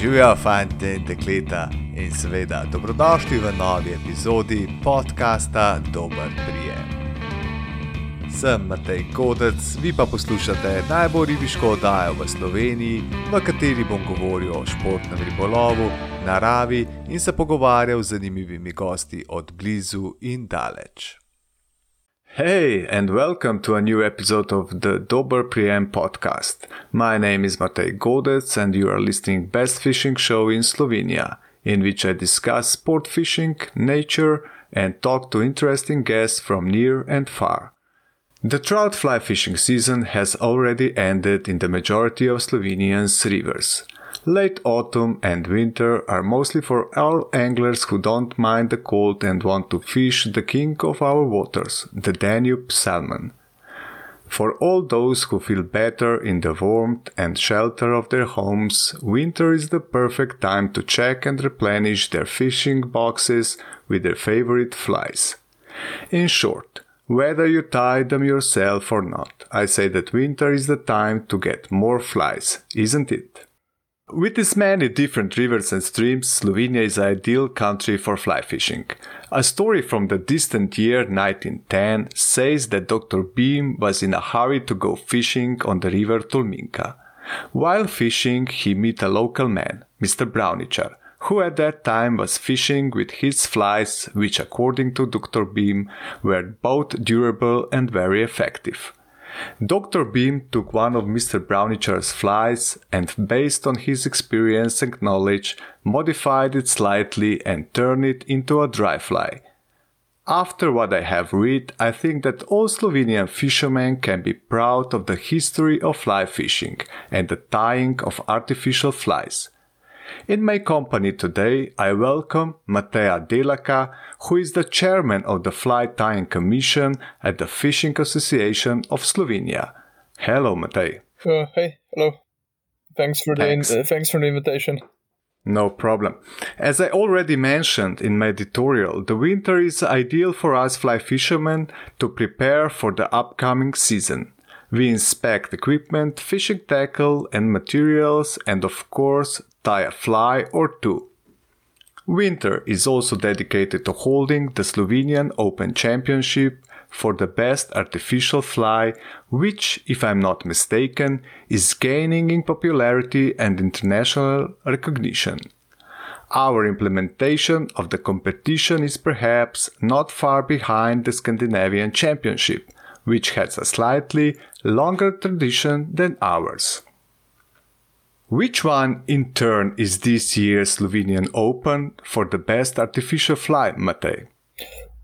Živijo fanti in dekleta in seveda dobrodošli v novi epizodi podcasta Dober prijem. Sem Matej Kodec, vi pa poslušate najbolj ribiško oddajo v Sloveniji, v kateri bom govoril o športnem ribolovu, naravi in se pogovarjal z zanimivimi gosti od blizu in daleč. Hey, and welcome to a new episode of the Dober Prijem podcast. My name is Matej Godec, and you are listening Best Fishing Show in Slovenia, in which I discuss sport fishing, nature, and talk to interesting guests from near and far. The trout fly fishing season has already ended in the majority of Slovenia's rivers. Late autumn and winter are mostly for all anglers who don't mind the cold and want to fish the king of our waters, the Danube salmon. For all those who feel better in the warmth and shelter of their homes, winter is the perfect time to check and replenish their fishing boxes with their favorite flies. In short, whether you tie them yourself or not, I say that winter is the time to get more flies, isn't it? With its many different rivers and streams, Slovenia is an ideal country for fly fishing. A story from the distant year 1910 says that Dr. Beam was in a hurry to go fishing on the river Tolminka. While fishing, he met a local man, Mr. Brownichar, who at that time was fishing with his flies, which according to Dr. Beam were both durable and very effective. Dr. Beam took one of Mr. Brownichar's flies and, based on his experience and knowledge, modified it slightly and turned it into a dry fly. After what I have read, I think that all Slovenian fishermen can be proud of the history of fly fishing and the tying of artificial flies. In my company today, I welcome Mateja Delaka, who is the chairman of the Fly Tying Commission at the Fishing Association of Slovenia. Hello, Matej. Uh, hey, hello. Thanks for thanks. the in- uh, thanks for the invitation. No problem. As I already mentioned in my editorial, the winter is ideal for us fly fishermen to prepare for the upcoming season. We inspect equipment, fishing tackle and materials, and of course, tie a fly or two. Winter is also dedicated to holding the Slovenian Open Championship for the best artificial fly, which, if I'm not mistaken, is gaining in popularity and international recognition. Our implementation of the competition is perhaps not far behind the Scandinavian Championship, which has a slightly longer tradition than ours. Which one, in turn, is this year's Slovenian Open for the best artificial fly, Matej?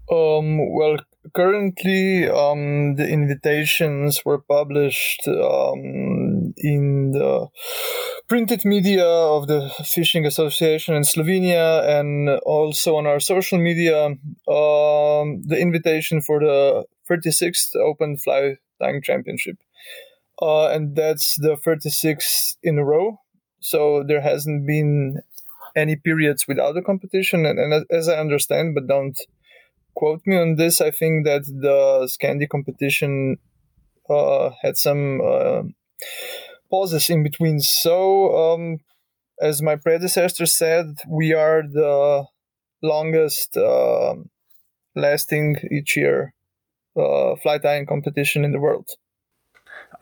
Um, well, currently, um, the invitations were published um, in the printed media of the Fishing Association in Slovenia and also on our social media. Um, the invitation for the 36th Open Fly Tying Championship uh, and that's the 36th in a row. So there hasn't been any periods without a competition. And, and, as I understand, but don't quote me on this, I think that the Scandi competition uh, had some uh, pauses in between. So, um, as my predecessor said, we are the longest uh, lasting each year uh, fly tying competition in the world.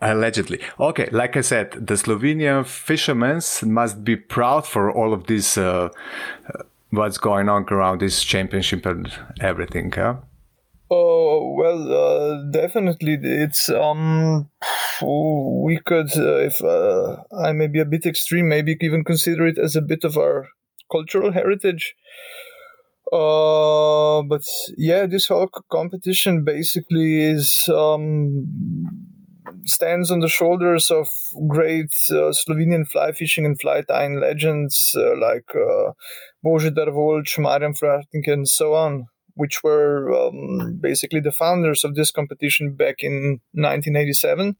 Allegedly. Okay, like I said, the Slovenian fishermen must be proud for all of this, uh, uh, what's going on around this championship and everything, huh? Oh well, uh, definitely. It's um, we could, uh, if uh, I may be a bit extreme, maybe even consider it as a bit of our cultural heritage. Uh, but yeah, this whole competition basically is um stands on the shoulders of great uh, Slovenian fly fishing and fly tying legends uh, like uh, Božidar Volč, Marian Fratnik, and so on, which were um, basically the founders of this competition back in 1987.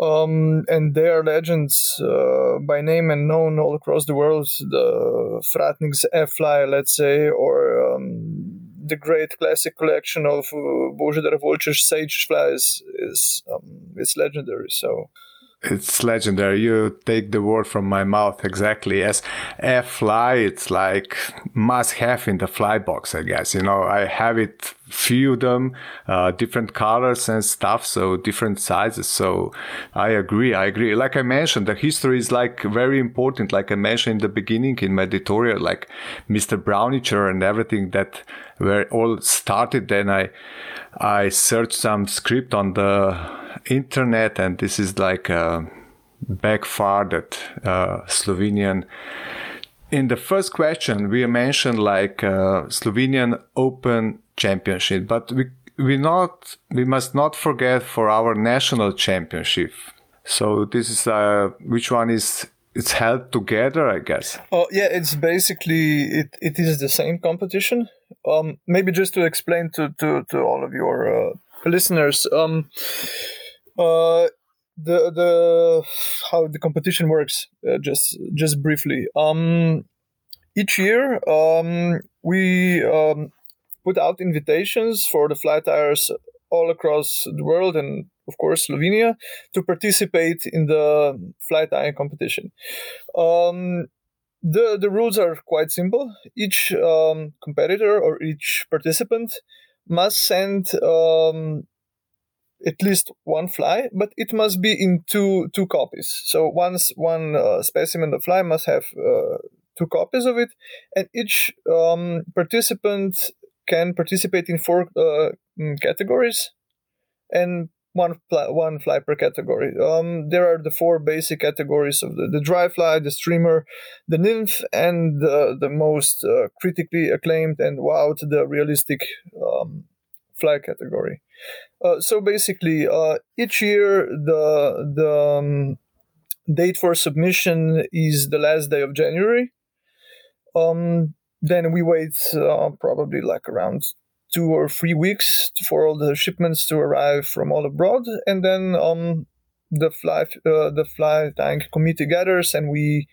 Um, and they are legends uh, by name and known all across the world. The Fratnik's F fly, let's say, or um, the great classic collection of uh, Božidar Volč's sedge flies is um, it's legendary. So it's legendary. You take the word from my mouth exactly. As a fly, it's like must have in the fly box, I guess. You know, I have it few them, uh, different colors and stuff, so different sizes. So I agree. I agree. Like I mentioned, the history is like very important. Like I mentioned in the beginning in my editorial, like Mr. Brownicher and everything that were all started. Then I, I searched some script on the internet, and this is like a back far that uh, Slovenian. In the first question, we mentioned like uh, Slovenian Open Championship, but we we not we must not forget for our national championship. So this is uh, which one is it's held together, I guess. Oh yeah, it's basically it, it is the same competition. Um, maybe just to explain to to, to all of your uh, listeners. Um, uh, the the how the competition works uh, just just briefly um each year um we um put out invitations for the fly tyers all across the world and of course Slovenia to participate in the fly tying competition um the the rules are quite simple each um, competitor or each participant must send um, at least one fly, but it must be in two two copies. So once one uh, specimen of fly must have uh, two copies of it, and each um, participant can participate in four uh, categories, and one fly, one fly per category. Um, there are the four basic categories of the, the dry fly, the streamer, the nymph, and the, the most uh, critically acclaimed and wowed the realistic um, fly category. Uh, so basically, uh, each year the the um, date for submission is the last day of January. Um, then we wait uh, probably like around two or three weeks for all the shipments to arrive from all abroad, and then um, the fly uh, the fly tank committee gathers and we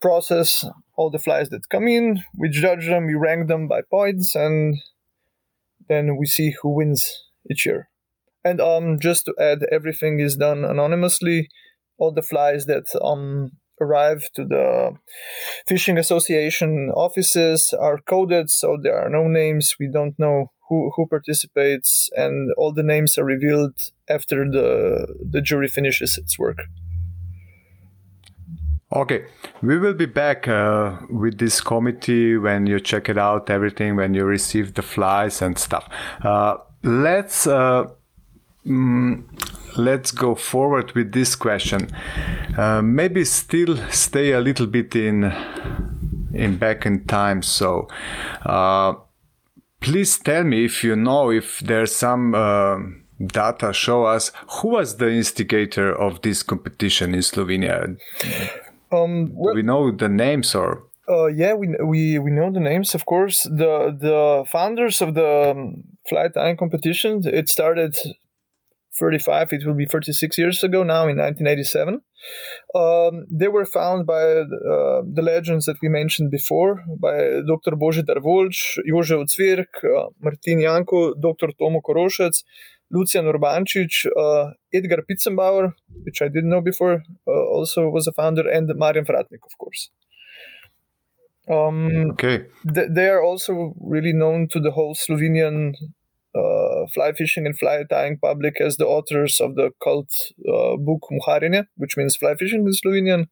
process all the flies that come in. We judge them, we rank them by points, and then we see who wins each year. And um, just to add, everything is done anonymously. All the flies that um, arrive to the fishing association offices are coded, so there are no names. We don't know who, who participates, and all the names are revealed after the the jury finishes its work. Okay, we will be back uh, with this committee when you check it out, everything, when you receive the flies and stuff. Uh, let's uh, mm, let's go forward with this question. Uh, maybe still stay a little bit in in back in time. So, uh, please tell me if you know if there's some uh, data show us who was the instigator of this competition in Slovenia. Um, well, we know the names or? Uh, yeah, we, we we know the names, of course. The the founders of the um, fly tying competition. It started 35. It will be 36 years ago now, in 1987. Um, they were found by uh, the legends that we mentioned before, by Dr. Božidar Volč, Jože Ocvirk, uh, Martin Janko, Dr. Tomo Korošec, Lucian Urbančič, uh, Edgar Pitzenbauer, which I didn't know before, uh, also was a founder, and Marian Fratnik, of course. Um, okay. Th- they are also really known to the whole Slovenian uh, fly fishing and fly tying public as the authors of the cult uh, book Muharjenje, which means fly fishing in Slovenian.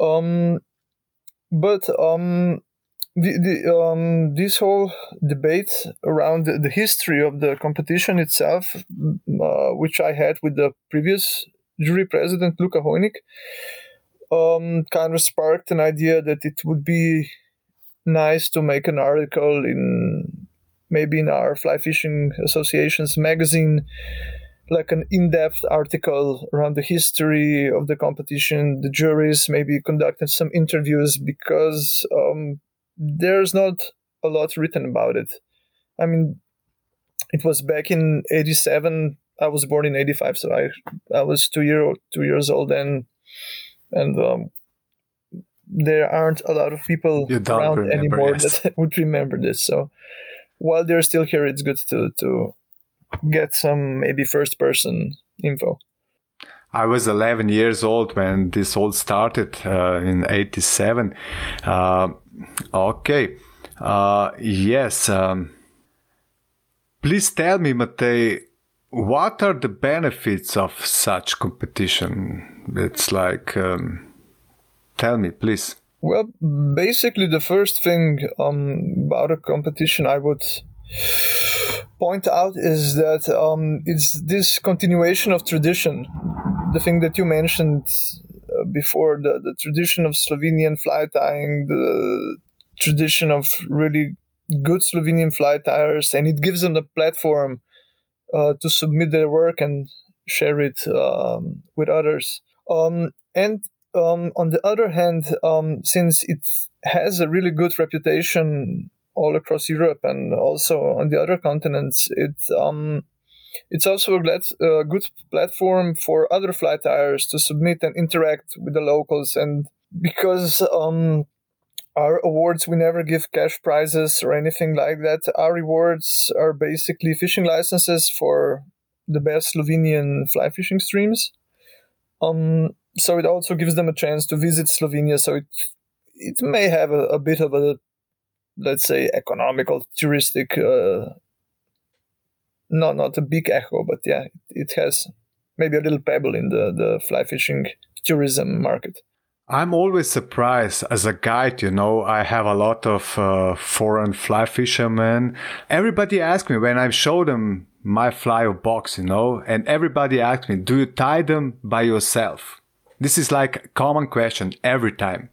Um, but um, the, the, um, this whole debate around the, the, history of the competition itself, uh, which I had with the previous jury president, Luka Hojnik, um, kind of sparked an idea that it would be nice to make an article in maybe in our fly fishing association's magazine like an in-depth article around the history of the competition the juries maybe conducted some interviews because um, there's not a lot written about it. I mean, it was back in '87. I was born in '85, so I I was two year two years old then, and um, there aren't a lot of people around anymore yes. that would remember this. So while they're still here, it's good to to get some maybe first person info. I was 11 years old when this all started uh, in 87. Uh, okay. Uh, yes. Um, please tell me, Matej, what are the benefits of such competition? It's like, um, tell me, please. Well, basically, the first thing um, about a competition I would point out is that um, it's this continuation of tradition. The thing that you mentioned uh, before, the, the tradition of Slovenian fly tying, the tradition of really good Slovenian fly tyers, and it gives them a platform uh, to submit their work and share it um, with others. Um, and um, on the other hand, um, since it has a really good reputation all across Europe and also on the other continents, it um, it's also a glad, uh, good platform for other fly tyers to submit and interact with the locals. And because um, our awards we never give cash prizes or anything like that, our rewards are basically fishing licenses for the best Slovenian fly fishing streams. Um, so it also gives them a chance to visit Slovenia. So it it may have a, a bit of a let's say economical touristic uh, not not a big echo but yeah it has maybe a little pebble in the the fly fishing tourism market i'm always surprised as a guide you know i have a lot of uh, foreign fly fishermen everybody asks me when i show them my fly box you know and everybody asks me do you tie them by yourself this is like a common question every time.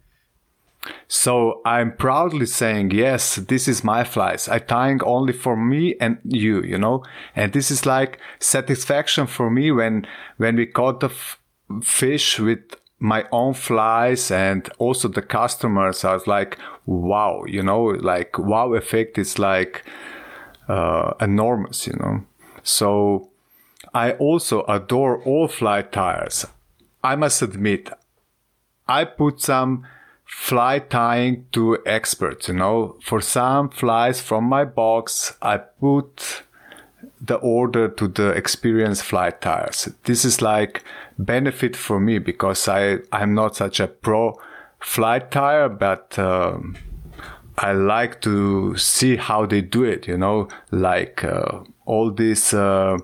So I'm proudly saying, yes, this is my flies. I tying only for me and you, you know, and this is like satisfaction for me when, when we caught the fish with my own flies and also the customers. I was like, wow, you know, like wow effect is like, uh, enormous, you know. So I also adore all fly tyers. I must admit, I put some fly tying to experts, you know. For some flies from my box, I put the order to the experienced fly tyers. This is like benefit for me because I, I'm not such a pro fly tyer, but um, I like to see how they do it, you know, like uh, all these, uh,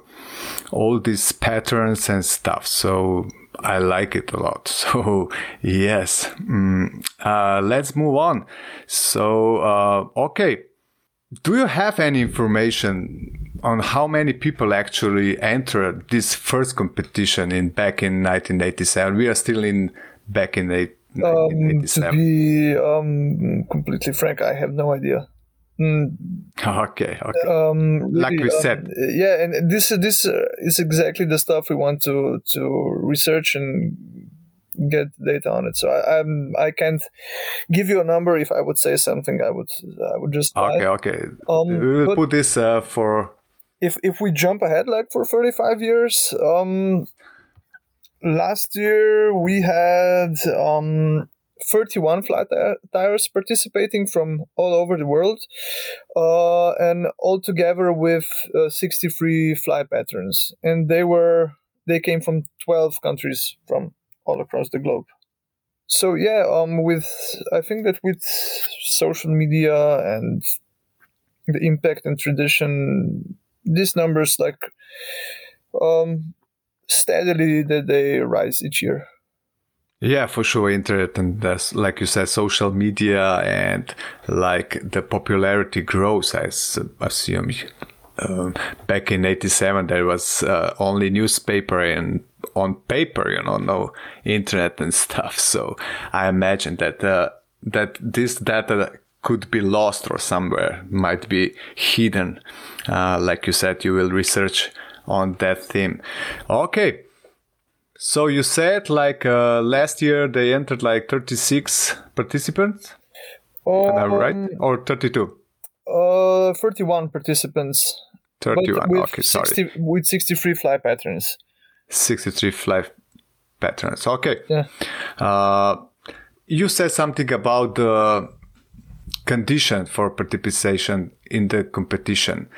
all these patterns and stuff. So I like it a lot. So yes, mm, uh, let's move on. So uh, okay, do you have any information on how many people actually entered this first competition in back in 1987? We are still in back in 1987. Um, to be um, completely frank, I have no idea. Mm. Okay, okay. Um, like we said, um, yeah, and this this uh, is exactly the stuff we want to to research and get data on it. So I, I'm I can't give you a number. If I would say something, I would I would just okay, okay. Um, we will put this uh, for if if we jump ahead like for 35 years. Um, last year we had um 31 fly tyers participating from all over the world, uh, and all together with uh, 63 fly patterns. And they were they came from 12 countries from all across the globe. So yeah, um, with I think that with social media and the impact and tradition, these numbers like um, steadily that they rise each year. Yeah, for sure. Internet and like you said, social media and like the popularity grows. I assume um, back in '87 there was uh, only newspaper and on paper, you know, no internet and stuff. So I imagine that uh, that this data could be lost or somewhere might be hidden. Uh, like you said, you will research on that theme. Okay. So you said like uh, last year they entered like 36 participants? Um, Am I right? Um, or 32? Uh, 31 participants. 31, okay, 60, sorry. With 63 fly patterns. 63 fly patterns, okay. Yeah. Uh, you said something about the condition for participation in the competition.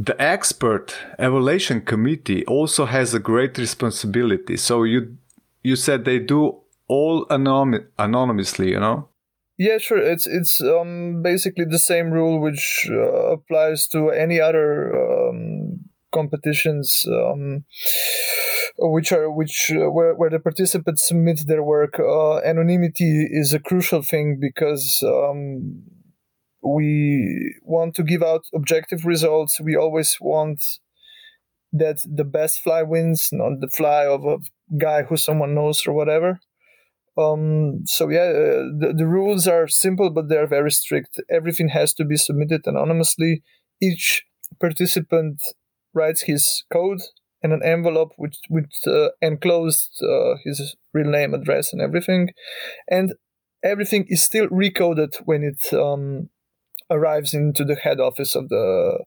The expert evaluation committee also has a great responsibility. So you you said they do all anom- anonymously, you know? Yeah, sure. It's it's um, basically the same rule which uh, applies to any other um, competitions, um, which are which uh, where, where the participants submit their work. Uh, anonymity is a crucial thing because um, we want to give out objective results. We always want that the best fly wins, not the fly of a guy who someone knows or whatever. Um, so yeah, uh, the, the rules are simple, but they're very strict. Everything has to be submitted anonymously. Each participant writes his code in an envelope with with uh, enclosed uh, his real name, address, and everything, and everything is still recoded when it um, arrives into the head office of the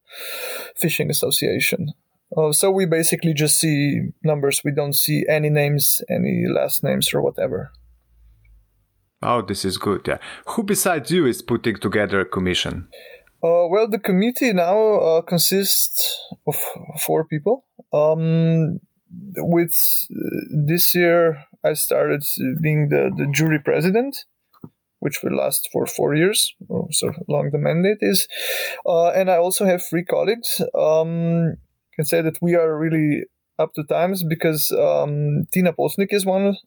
fishing association. Uh, so we basically just see numbers. We don't see any names, any last names, or whatever. Oh, this is good. Yeah. Who besides you is putting together a commission? Uh, well, the committee now uh, consists of four people. Um, with this year, I started being the, the jury president, which will last for four years, so long the mandate is. Uh, and I also have three colleagues. Um, can say that we are really up to times because um, Tina Posnik is one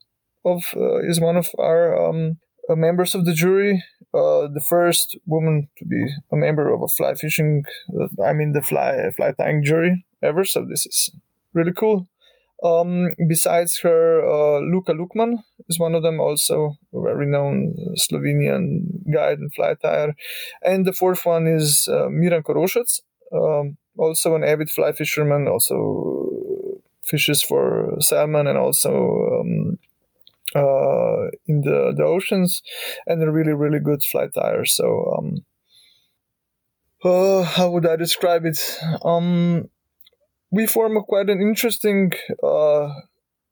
of uh, is one of our um, uh, members of the jury. Uh, the first woman to be a member of a fly fishing, uh, I mean the fly fly tying jury ever. So this is really cool. Um, besides her, uh, Luka Lukman is one of them, also a very known Slovenian guide and fly tyer. And the fourth one is uh, Miran Korošec, um, also an avid fly fisherman, also fishes for salmon and also um, uh, in the, the oceans, and a really, really good fly tyer. So, um, uh, how would I describe it? Um, we form a quite an interesting uh,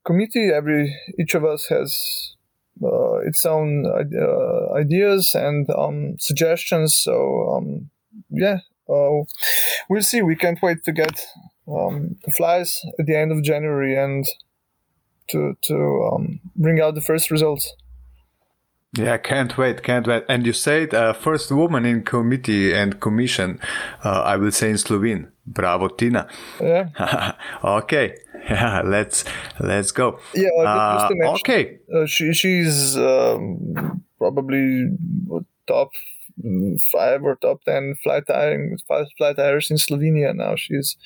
committee. Every each of us has uh, its own uh, ideas and um, suggestions. So um, yeah, uh, we'll see. We can't wait to get um, the flies at the end of January and to to um, bring out the first results. Yeah, can't wait, can't wait. And you said uh, first woman in committee and commission. Uh, I will say in Slovene. Bravo, Tina. Yeah. okay. Yeah, let's let's go. Yeah. Uh, mention, okay. Uh, she she's um, probably top five or top ten fly tying five fly tyers in Slovenia now. She's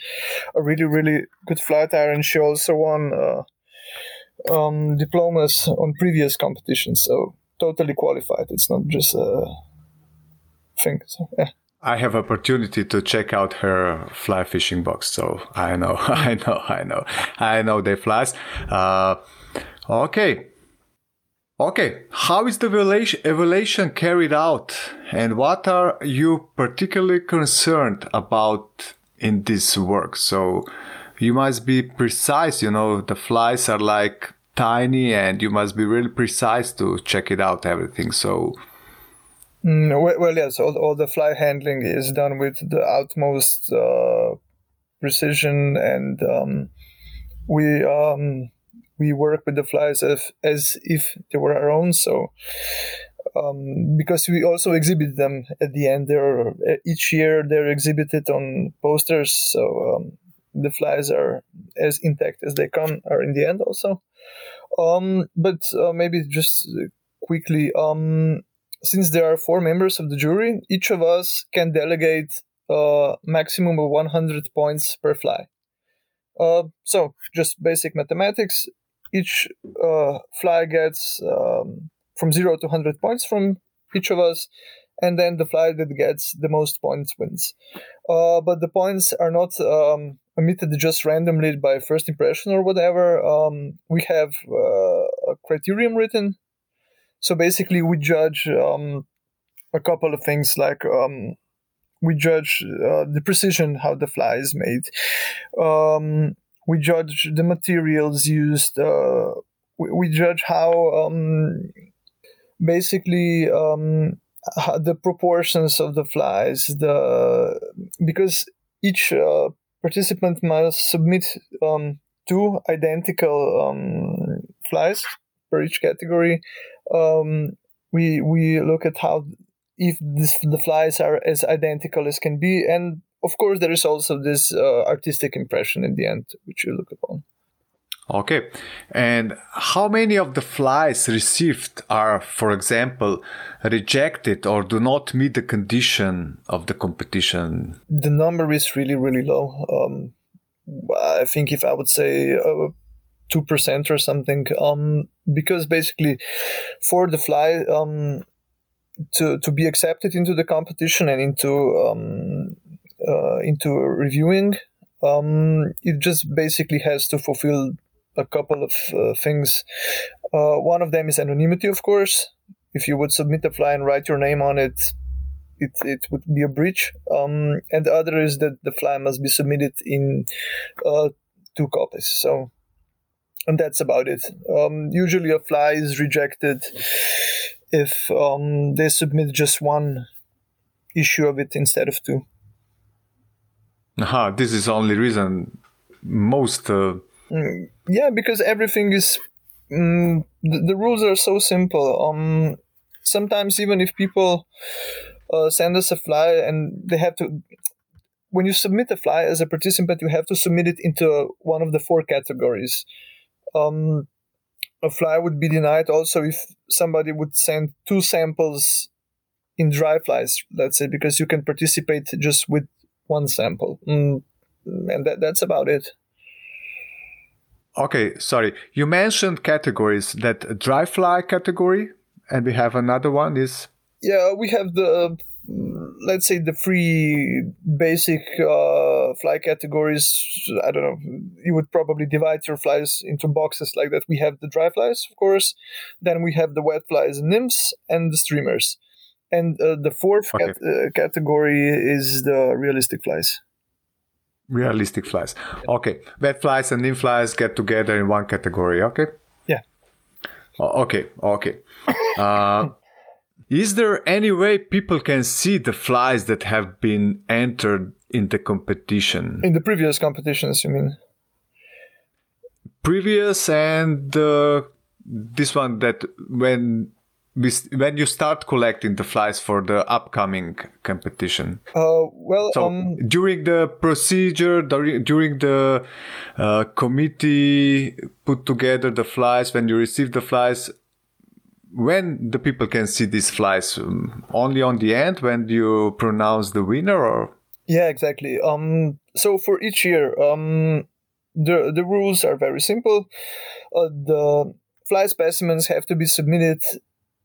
a really really good fly tyer, and she also won uh, um, diplomas on previous competitions. So totally qualified. It's not just a thing. So, yeah. I have opportunity to check out her fly fishing box, so I know, I know, I know, I know they flies. Uh, okay, okay. How is the evaluation, evaluation carried out, and what are you particularly concerned about in this work? So you must be precise. You know, the flies are like tiny, and you must be really precise to check it out everything. So Mm, well, yes, all, all the fly handling is done with the utmost uh, precision, and um, we um, we work with the flies as, as if they were our own. So um, because we also exhibit them at the end, they're each year they're exhibited on posters. So um, the flies are as intact as they come are in the end also. Um, but uh, maybe just quickly. Um, since there are four members of the jury, each of us can delegate a maximum of 100 points per fly. Uh, so, just basic mathematics. Each uh, fly gets um, from 0 to 100 points from each of us, and then the fly that gets the most points wins. Uh, but the points are not um, omitted just randomly by first impression or whatever. Um, we have uh, a criterion written so basically, we judge um, a couple of things like um, we judge uh, the precision how the fly is made. Um, we judge the materials used. Uh, we, we, judge how um, basically um, the proportions of the flies. The because each uh, participant must submit um, two identical um, flies for each category. Um, we we look at how if this, the flies are as identical as can be, and of course there is also this uh, artistic impression in the end, which you look upon. Okay. And how many of the flies received are, for example, rejected or do not meet the condition of the competition? The number is really, really low. Um, I think if I would say uh, two percent or something, um, because basically for the fly um, to to be accepted into the competition and into um, uh, into reviewing, um, it just basically has to fulfill a couple of uh, things. Uh, one of them is anonymity, of course. If you would submit a fly and write your name on it, it, it would be a breach. Um, and the other is that the fly must be submitted in uh, two copies. So, and that's about it. Um, usually, a fly is rejected if um, they submit just one issue of it instead of two. Aha, this is the only reason most uh, yeah, because everything is mm, the, the, rules are so simple. Um, sometimes even if people uh, send us a fly and they have to, when you submit a fly as a participant, you have to submit it into one of the four categories. Um, a fly would be denied also if somebody would send two samples in dry flies, let's say, because you can participate just with one sample. Mm, and that, that's about it. Okay, sorry. You mentioned categories. That dry fly category, and we have another one. Is yeah, we have the let's say the three basic uh, fly categories. I don't know. You would probably divide your flies into boxes like that. We have the dry flies, of course. Then we have the wet flies, nymphs, and the streamers. And uh, the fourth okay. cat- uh, category is the realistic flies. Realistic flies. Okay. Wet flies and nymph flies get together in one category. Okay. Yeah. Okay. Okay. Uh, is there any way people can see the flies that have been entered in the competition? In the previous competitions, you mean? Previous and uh, this one that when when you start collecting the flies for the upcoming competition? Uh, well, so um, during the procedure, during the uh, committee put together the flies, when you receive the flies, when the people can see these flies, um, only on the end when you pronounce the winner, or? Yeah, exactly. Um, so for each year, um, the the rules are very simple. Uh, the fly specimens have to be submitted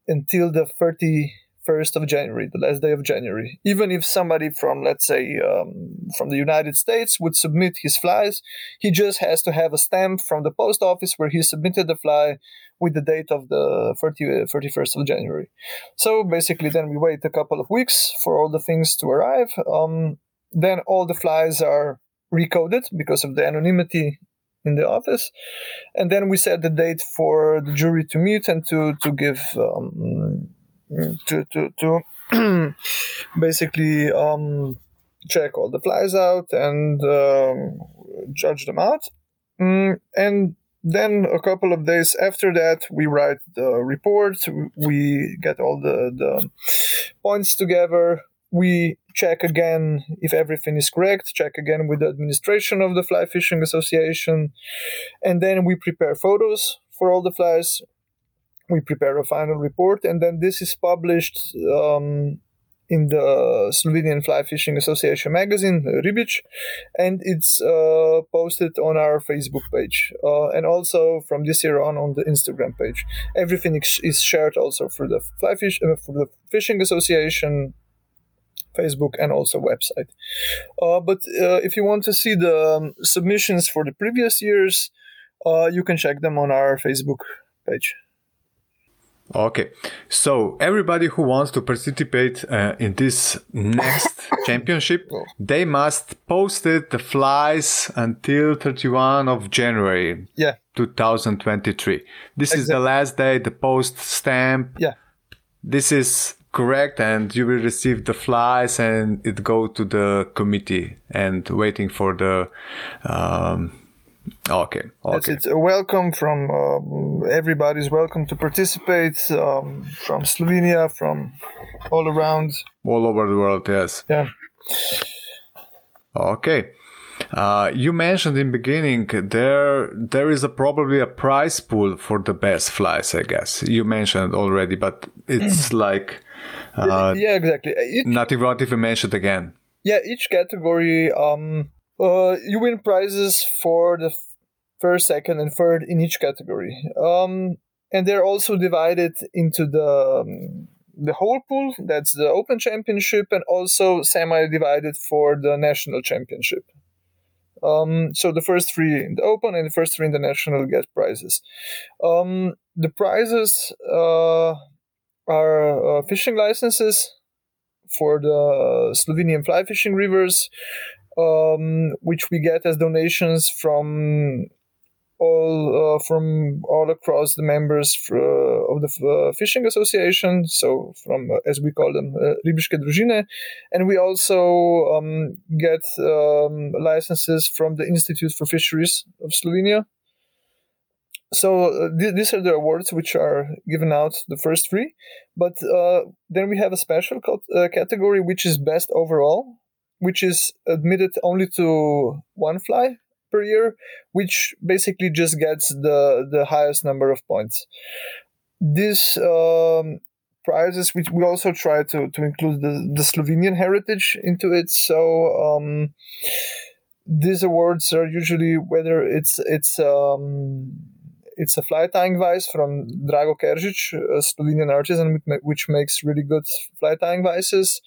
until the 31st of January, the last day of January. Even if somebody from, let's say, um, from the United States would submit his flies, he just has to have a stamp from the post office where he submitted the fly with the date of the 30, 31st of January. So basically, then we wait a couple of weeks for all the things to arrive. Um, then all the flies are recoded because of the anonymity in the office, and then we set the date for the jury to meet and to to give um, to to to basically um, check all the flies out and um, judge them out, mm, and then a couple of days after that we write the report we get all the, the points together we check again if everything is correct, check again with the administration of the Fly Fishing Association, and then we prepare photos for all the flies. We prepare a final report, and then this is published um, in the Slovenian Fly Fishing Association magazine, Ribic, and it's uh, posted on our Facebook page, uh, and also from this year on on the Instagram page. Everything is shared also for the Fly Fish uh, for the Fishing Association Facebook, and also website. Uh, but uh, if you want to see the um, submissions for the previous years, uh, you can check them on our Facebook page. Okay, so everybody who wants to participate uh, in this next championship, oh. they must post it the flies until 31 of January. Yeah. 2023. This exactly. is the last day, the post stamp. Yeah. This is correct and you will receive the flies and it go to the committee and waiting for the um, okay okay. it's a welcome from um, everybody's welcome to participate um, from slovenia from all around. All over the world yes. Yeah. Okay. Uh, you mentioned in beginning there there is a probably a prize pool for the best flies. I guess. You mentioned already, but it's like uh, yeah, exactly. Each, nothing wrong if you mention it again. Yeah, each category, um, uh, you win prizes for the first, second, and third in each category. Um, and they're also divided into the um, the whole pool. That's the Open Championship, and also semi-divided for the National Championship. Um, so the first three in the Open and the first three in the National get prizes. Um, the prizes uh, are uh, fishing licenses for the Slovenian fly fishing rivers, um, which we get as donations from all uh, from all across the members for, uh, of the uh, fishing association. So from uh, as we call them, uh, Ribiške družine, and we also um, get um, licenses from the Institute for Fisheries of Slovenia. So uh, th- these are the awards which are given out the first three, but then we have a special co- category which is best overall, which is admitted only to one fly per year, which basically just gets the the highest number of points. This um, prizes, which we also try to to include the, the Slovenian heritage into it. So um, these awards are usually whether it's it's um, it's a fly tying vise from Drago Keržič, a Slovenian artisan which makes really good fly tying vices.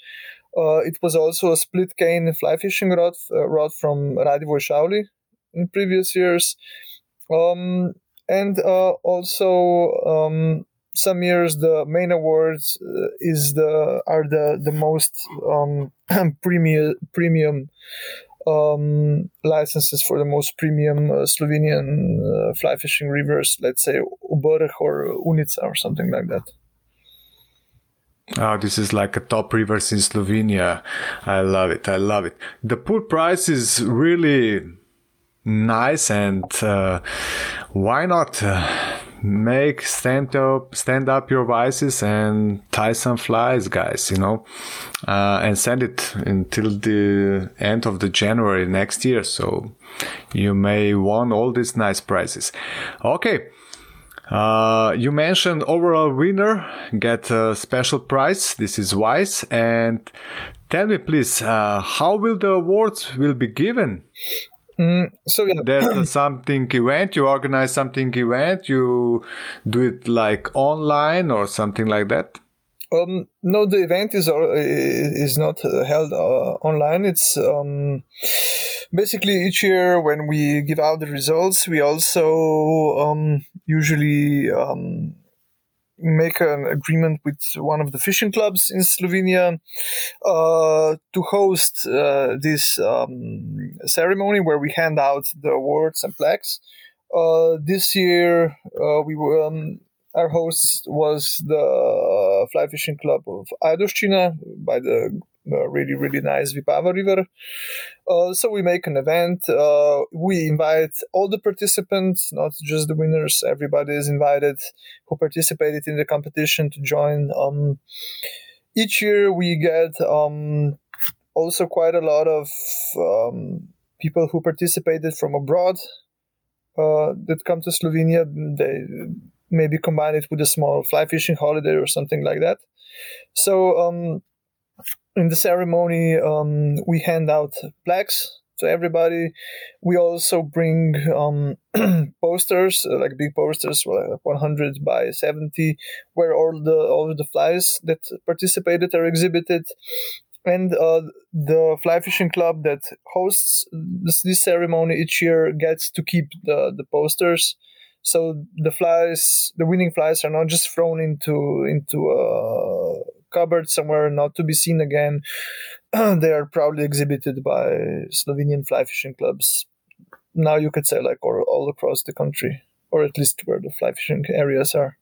Uh, it was also a split cane fly fishing rod, uh, rod from Radivoj Šauli, in previous years. Um, and uh, also um, some years the main awards uh, is the are the the most um, premium premium um, licenses for the most premium uh, Slovenian uh, fly fishing rivers, let's say Obrh or Unica or something like that. Oh, this is like a top rivers in Slovenia. I love it. I love it. The pool price is really nice and uh, why not uh, make stand up stand up your vices and tie some flies guys you know uh, and send it until the end of the january next year so you may won all these nice prizes okay uh, you mentioned overall winner get a special prize. This is wise. And tell me, please, uh, how will the awards will be given? Mm, so yeah. there's something event you organize something event you do it like online or something like that um, no the event is uh, is not uh, held uh, online it's um, basically each year when we give out the results we also um, usually um, make an agreement with one of the fishing clubs in Slovenia uh, to host uh, this um, ceremony where we hand out the awards and plaques. Uh, this year, uh, we were. Um, our host was the fly fishing club of Ajdovščina by the really really nice Vipava River. Uh, so we make an event. Uh, we invite all the participants, not just the winners. Everybody is invited who participated in the competition to join. Um, each year we get um, also quite a lot of um, people who participated from abroad uh, that come to Slovenia. They maybe combine it with a small fly fishing holiday or something like that. So um, in the ceremony, um, we hand out plaques to everybody. We also bring um, posters, uh, like big posters, like 100 by 70, where all the all the flies that participated are exhibited. And uh, the fly fishing club that hosts this, this ceremony each year gets to keep the, the posters so the flies the winning flies are not just thrown into into a cupboard somewhere not to be seen again. they are proudly exhibited by Slovenian fly fishing clubs. Now you could say like or all across the country, or at least where the fly fishing areas are.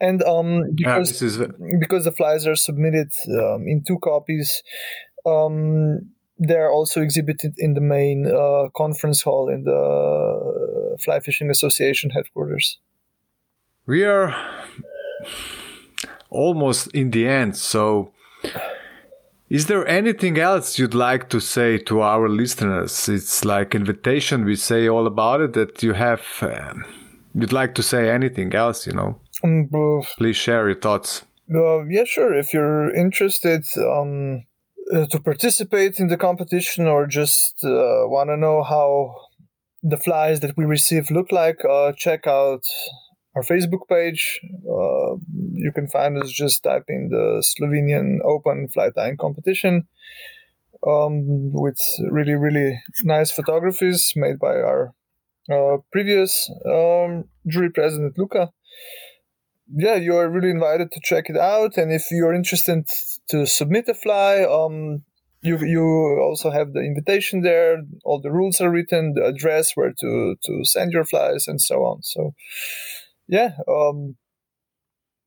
And um, because is... because the flies are submitted um, in two copies, um, they're also exhibited in the main uh, conference hall in the Fly Fishing Association headquarters. We are almost in the end, so is there anything else you'd like to say to our listeners? It's like invitation. We say all about it. That you have, uh, you'd like to say anything else? You know, um, please share your thoughts. Uh, yeah, sure. If you're interested um, uh, to participate in the competition or just uh, want to know how the flies that we receive look like, uh, check out our Facebook page. Uh, you can find us just typing the Slovenian Open Fly Tying Competition um, with really, really nice photographies made by our uh, previous um, jury president, Luca. Yeah, you are really invited to check it out. And if you're interested to submit a fly, um, you you also have the invitation there. All the rules are written, the address where to to send your flies, and so on. So yeah, um,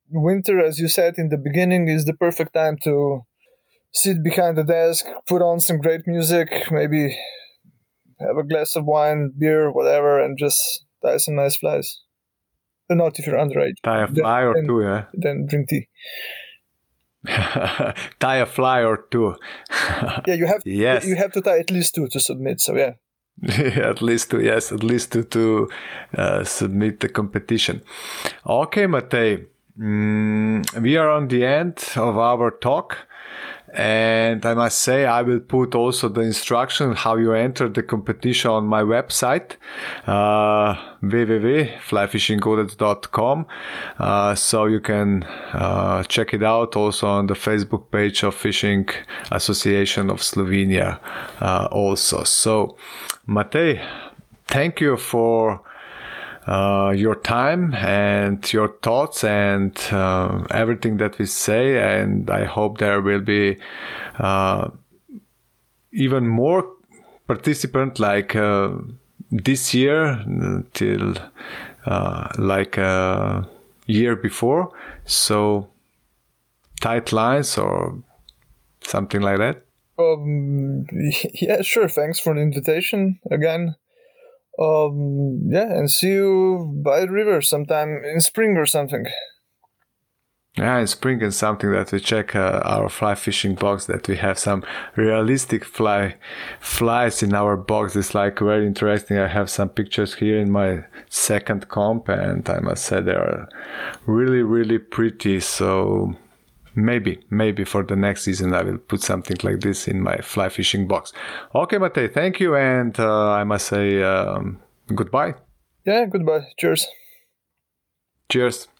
winter, as you said in the beginning, is the perfect time to sit behind the desk, put on some great music, maybe have a glass of wine, beer, whatever, and just tie some nice flies. But not if you're underage. Tie a fly then, or two, yeah. Then drink tea. tie a fly or two. yeah, you have. Yes. you have to tie at least two to submit. So yeah. at least to yes, at least to to uh, submit the competition. Okay, Matej, mm, we are on the end of our talk. And I must say, I will put also the instruction how you enter the competition on my website, uh. Uh, so you can uh, check it out also on the Facebook page of Fishing Association of Slovenia, uh, also. So, Matej, thank you for uh, your time and your thoughts and uh, everything that we say. And I hope there will be uh, even more participant like uh, this year till uh, like a year before. So tight lines or something like that. Um, yeah, sure. Thanks for the invitation again um, yeah, and see you by the river sometime in spring or something. Yeah, in spring and something that we check uh, our fly fishing box that we have some realistic fly flies in our box. It's like very interesting. I have some pictures here in my second comp, and I must say they are really really pretty. So maybe maybe for the next season i will put something like this in my fly fishing box. Okay matej thank you and uh, i must say um, goodbye. Yeah goodbye. Cheers. Cheers